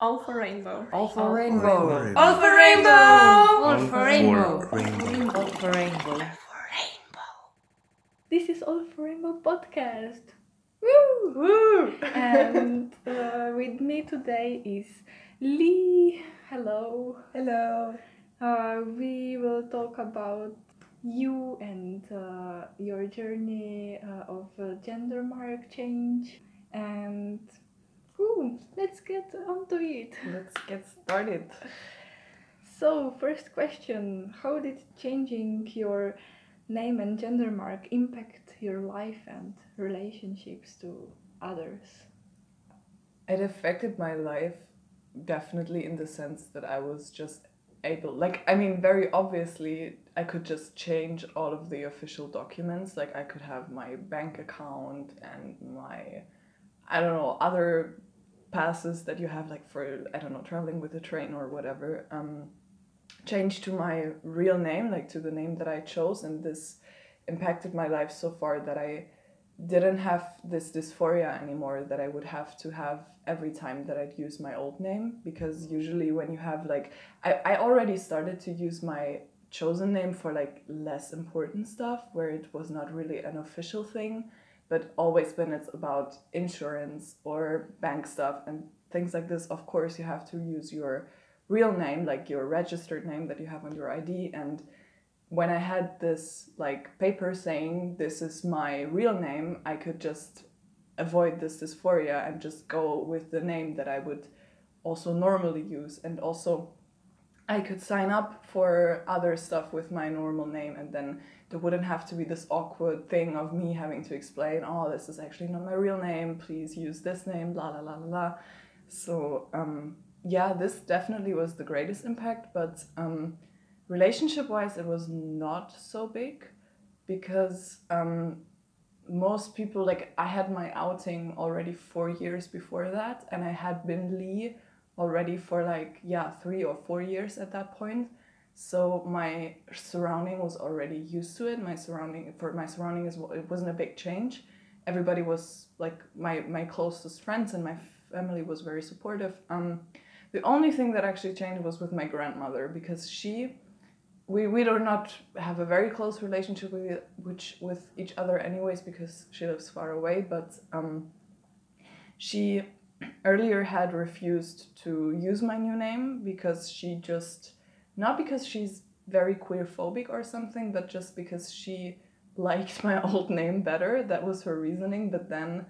All for rainbow. All for rainbow. All for rainbow. All for rainbow. rainbow. All for rainbow. This is All for Rainbow podcast. Woo! Woo! and uh, with me today is Lee. Hello. Hello. Uh, we will talk about you and uh, your journey uh, of uh, gender mark change. And ooh, let's get onto it. Let's get started. So, first question How did changing your name and gender mark impact your life and relationships to others? it affected my life definitely in the sense that I was just able like I mean very obviously I could just change all of the official documents like I could have my bank account and my I don't know other passes that you have like for I don't know traveling with the train or whatever um change to my real name like to the name that I chose and this impacted my life so far that I didn't have this dysphoria anymore that I would have to have every time that I'd use my old name because usually when you have like I, I already started to use my chosen name for like less important stuff where it was not really an official thing but always when it's about insurance or bank stuff and things like this of course you have to use your real name like your registered name that you have on your ID and when I had this like paper saying this is my real name, I could just avoid this dysphoria and just go with the name that I would also normally use. And also, I could sign up for other stuff with my normal name, and then there wouldn't have to be this awkward thing of me having to explain, oh, this is actually not my real name, please use this name, blah, blah, blah, blah, blah. So, um, yeah, this definitely was the greatest impact, but. Um, relationship wise it was not so big because um, most people like i had my outing already four years before that and i had been lee already for like yeah three or four years at that point so my surrounding was already used to it. My surrounding for my surroundings it wasn't a big change. Everybody was like my my closest friends and my family was very supportive. Um, the only thing that actually changed was with my grandmother because she we, we do not have a very close relationship with which with each other anyways because she lives far away but um, she earlier had refused to use my new name because she just not because she's very queer phobic or something but just because she liked my old name better. That was her reasoning. But then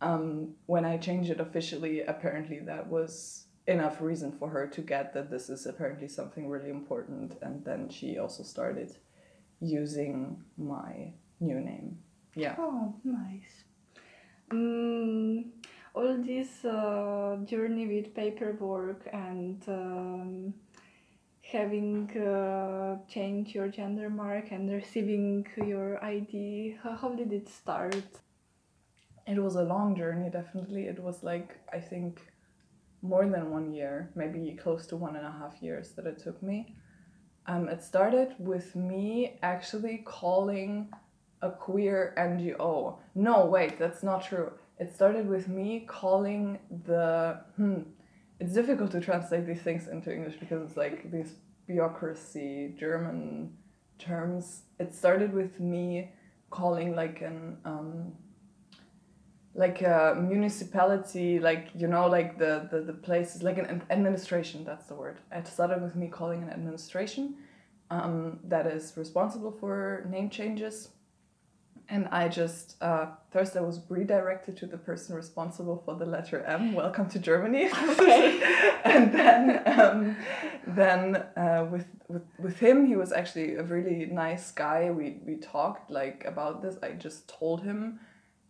um, when i changed it officially apparently that was enough reason for her to get that this is apparently something really important. And then she also started using my new name. Yeah. Oh, nice. Mm, all this uh, journey with paperwork and um, having uh, changed your gender mark and receiving your ID, how, how did it start? it was a long journey definitely. It was like i think more than one year maybe close to one and a half years that it took me. Um, it started with me actually calling a queer ngo no wait that's not true. It started with me calling the hmm, it's difficult to translate these things into english because it's like these bureaucracy german terms. It started with me calling like an um, like a municipality like you know like the the, the places like an administration that's the word. It started with me calling an administration um, that is responsible for name changes and i just uh, first i was redirected to the person responsible for the letter m welcome to germany. And then um, then uh, with, with with him he was actually a really nice guy. We we talked like about this. I just told him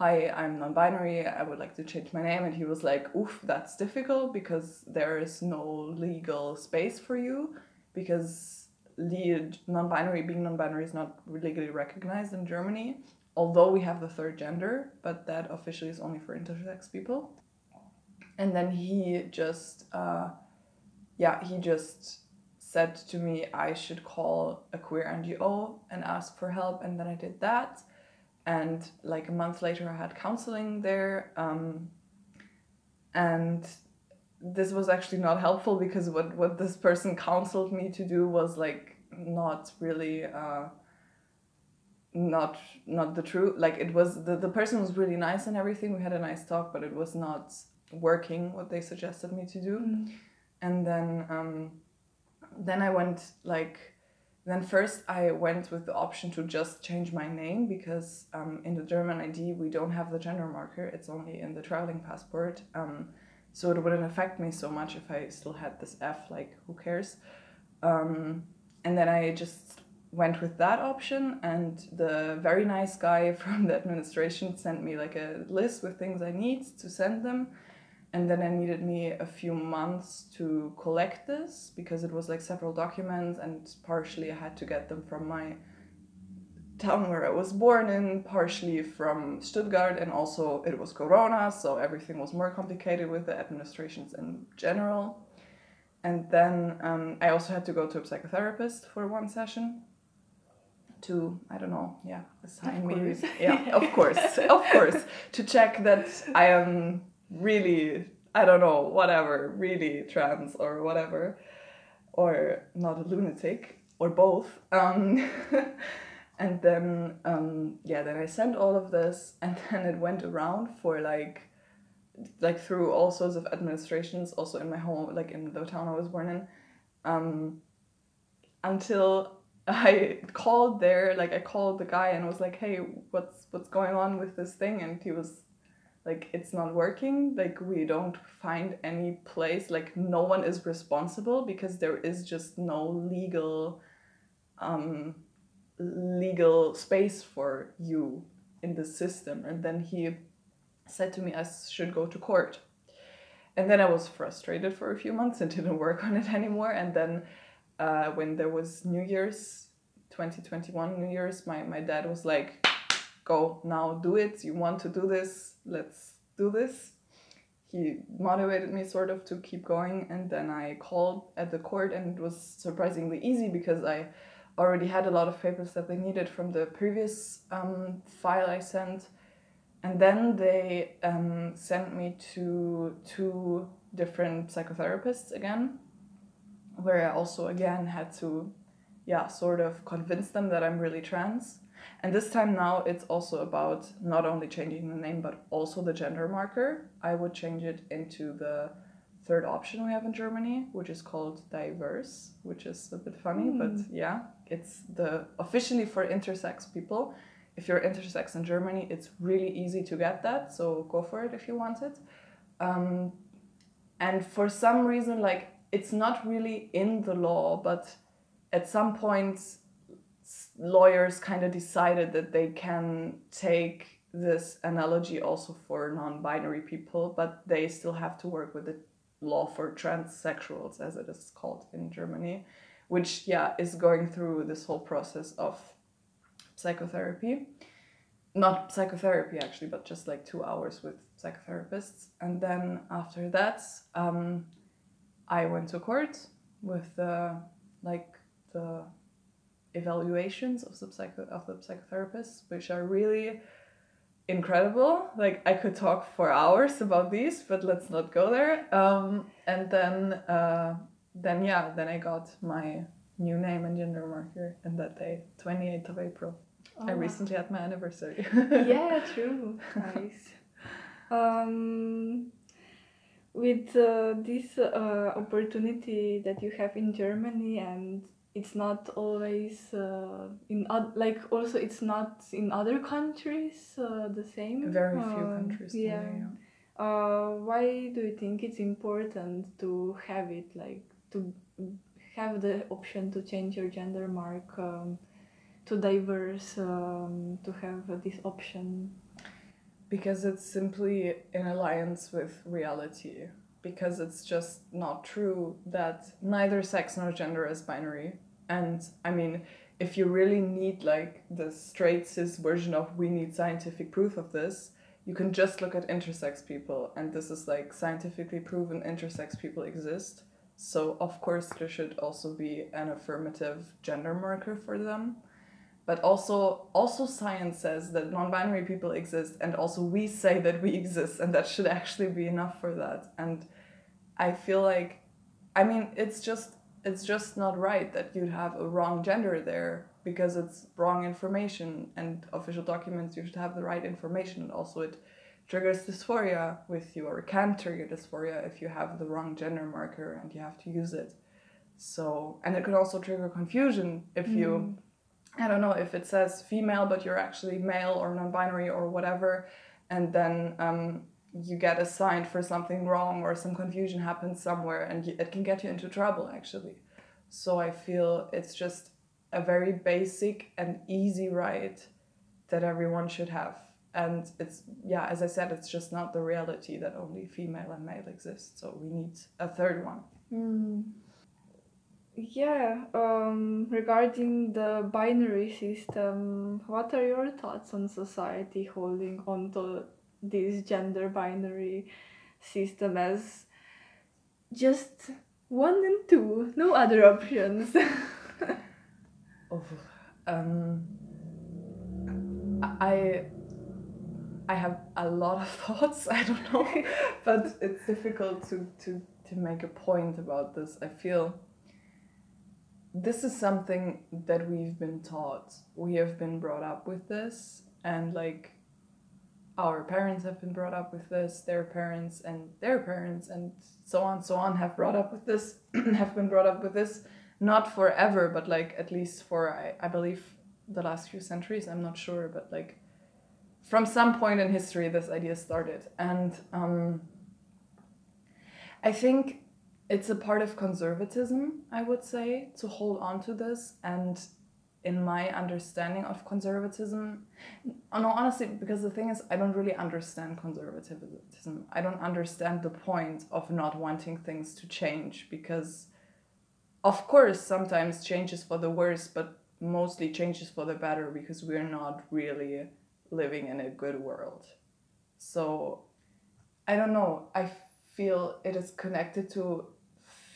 hi, I'm non-binary, I would like to change my name. And he was like, oof, that's difficult because there is no legal space for you because le- non-binary, being non-binary is not legally recognized in Germany, although we have the third gender, but that officially is only for intersex people. And then he just, uh, yeah, he just said to me I should call a queer NGO and ask for help. And then I did that and like a month later i had counseling there um, and this was actually not helpful because what what this person counseled me to do was like not really uh, not not the true like it was the, the person was really nice and everything. We had a nice talk but it was not working what they suggested me to do. Mm. and then um, then I went like then first I went with the option to just change my name because um, in the German ID we don't have the gender marker. It's only in the traveling passport. Um, so it wouldn't affect me so much if I still had this F like who cares? Um, and then I just went with that option and the very nice guy from the administration sent me like a list with things I need to send them and then I needed me a few months to collect this because it was like several documents and partially I had to get them from my town where I was born in, partially from Stuttgart, and also it was Corona, so everything was more complicated with the administrations in general. And then um, I also had to go to a psychotherapist for one session to, I don't know, yeah, assign me. Yeah, of course, of course, to check that I am really, I don't know, whatever, really trans or whatever, or not a lunatic, or both. Um, and then, um, yeah, then I sent all of this, and then it went around for like, like through all sorts of administrations, also in my home, like in the town I was born in, um, until I called there, like I called the guy and was like, "Hey, what's what's going on with this thing?" And he was like, "It's not working. Like we don't find any place. Like no one is responsible because there is just no legal, um, legal space for you in the system." And then he said to me, "I should go to court." And then I was frustrated for a few months and didn't work on it anymore. And then uh, when there was New Year's 2021 New Year's, my, my dad was like, Go now, do it. You want to do this, let's do this. He motivated me sort of to keep going, and then I called at the court, and it was surprisingly easy because I already had a lot of papers that they needed from the previous um, file I sent. And then they um, sent me to two different psychotherapists again where I also again had to, yeah, sort of convince them that I'm really trans. And this time now it's also about not only changing the name but also the gender marker. I would change it into the third option we have in Germany, which is called diverse, which is a bit funny, but yeah, it's the officially for intersex people. If you're intersex in Germany, it's really easy to get that, so go for it if you want it. Um, and for some reason, like it's not really in the law, but at some point, lawyers kind of decided that they can take this analogy also for non binary people, but they still have to work with the law for transsexuals, as it is called in Germany, which, yeah, is going through this whole process of psychotherapy. Not psychotherapy, actually, but just like two hours with psychotherapists. And then after that, um, I went to court with the like the evaluations of the psycho of the psychotherapists, which are really incredible. Like I could talk for hours about these, but let's not go there. Um, and then uh, then yeah, then I got my new name and gender marker and that day, twenty eighth of April. I Oh, recently had my anniversary. yeah, true. Nice. Um, with uh, this uh, opportunity that you have in Germany, and it's not always uh, in oth- like also it's not in other countries uh, the same. Very few Um, countries. Yeah. yeah. Uh, why do you think it's important to have it like to have the option to change your gender mark um, to diverse um, to have this option Because it's simply in alliance with reality. Because it's just not true that neither sex nor gender is binary. And I mean, if you really need like the straight cis version of we need scientific proof of this, you can just look at intersex people. And this is like scientifically proven intersex people exist. So, of course, there should also be an affirmative gender marker for them but also also science says that non-binary people exist and also we say that we exist and that should actually be enough for that. And I feel like, I mean, it's just it's just not right that you'd have a wrong gender there because it's wrong information and official documents you should have the right information. And also it triggers dysphoria with you or can trigger dysphoria if you have the wrong gender marker and you have to use it. So and it could also trigger confusion if you mm. I don't know if it says female but you're actually male or non-binary or whatever and then um, you get assigned for something wrong or some confusion happens somewhere and it can get you into trouble actually. So i feel it's just a very basic and easy right that everyone should have. And it's yeah as i said it's just not the reality that only female and male exist so we need a third one. Mm. Yeah, um, regarding the binary system, what are your thoughts on society holding on to this gender binary system as just one and two, no other options? Oh, um, I I have a lot of thoughts. I don't know, but it's difficult to to to make a point about this. I feel this is something that we've been taught. We have been brought up with this, and like our parents have been brought up with this, their parents and their parents, and so on, so on, have brought up with this, have been brought up with this not forever, but like at least for I, I believe the last few centuries. I'm not sure, but like from some point in history, this idea started, and um, I think it's a part of conservatism. I would say to hold on to this, and in my understanding of conservatism, no, honestly, because the thing is, I don't really understand conservatism. I don't understand the point of not wanting things to change because of course sometimes changes for the worse but mostly changes for the better because we're not really living in a good world so i don't know i feel it is connected to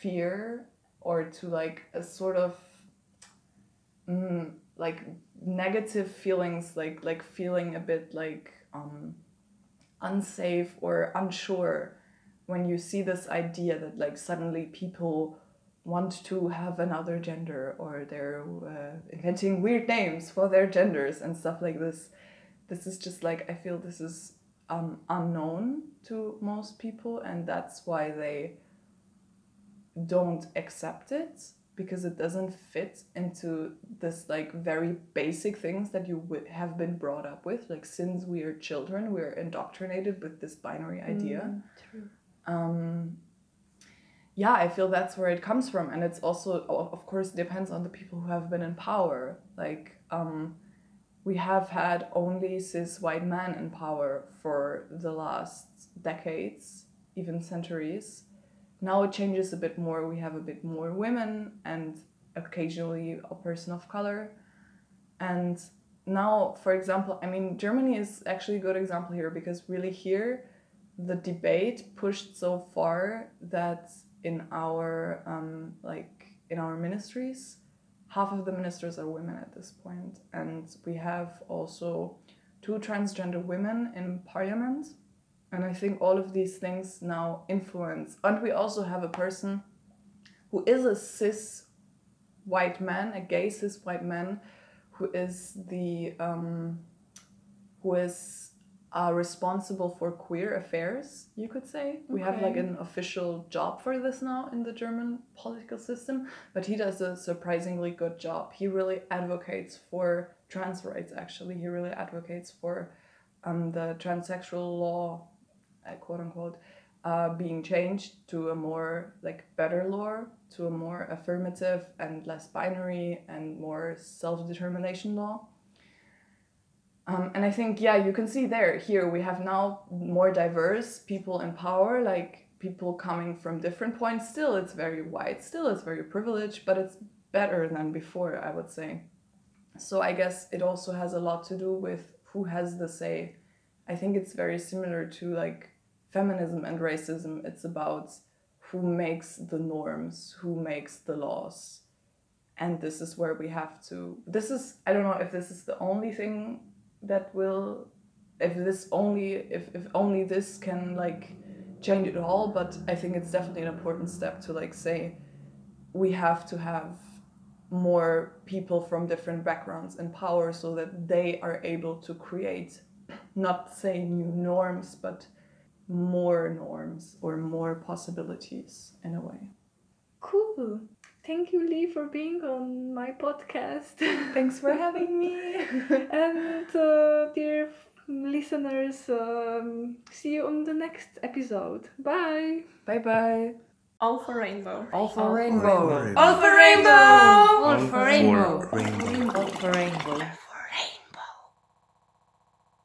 fear or to like a sort of mm, like negative feelings like like feeling a bit like um unsafe or unsure when you see this idea that like suddenly people want to have another gender or they're uh, inventing weird names for their genders and stuff like this. This is just like i feel this is um, unknown to most people and that's why they don't accept it because it doesn't fit into this like very basic things that you w- have been brought up with like since we are children we're indoctrinated with this binary idea Mm, true. um, yeah, I feel that's where it comes from, and it's also, of course, depends on the people who have been in power. Like, um, we have had only cis white men in power for the last decades, even centuries. Now it changes a bit more. We have a bit more women and occasionally a person of color. And now, for example, I mean, Germany is actually a good example here because really here, the debate pushed so far that in our um, like in our ministries half of the ministers are women at this point and we have also two transgender women in parliament and i think all of these things now influence and we also have a person who is a cis white man a gay cis white man who is the um, who is uh, responsible for queer affairs, you could say. We have like an official job for this now in the German political system, but he does a surprisingly good job. He really advocates for trans rights, actually. He really advocates for um, the transsexual law, uh, quote unquote, uh, being changed to a more like better law, to a more affirmative and less binary and more self determination law. Um, and I think, yeah, you can see there, here we have now more diverse people in power, like people coming from different points. Still, it's very white, still, it's very privileged, but it's better than before, I would say. So I guess it also has a lot to do with who has the say. I think it's very similar to like feminism and racism. It's about who makes the norms, who makes the laws. And this is where we have to. This is, I don't know if this is the only thing that will if this only if, if only this can like change it all, but I think it's definitely an important step to like say we have to have more people from different backgrounds in power so that they are able to create not say new norms but more norms or more possibilities in a way. Cool. Thank you, Lee, for being on my podcast. Thanks for having me. and uh, dear listeners, um, see you on the next episode. Bye. bye bye. All for rainbow. All for All rainbow. All for rainbow. All for rainbow. All for rainbow.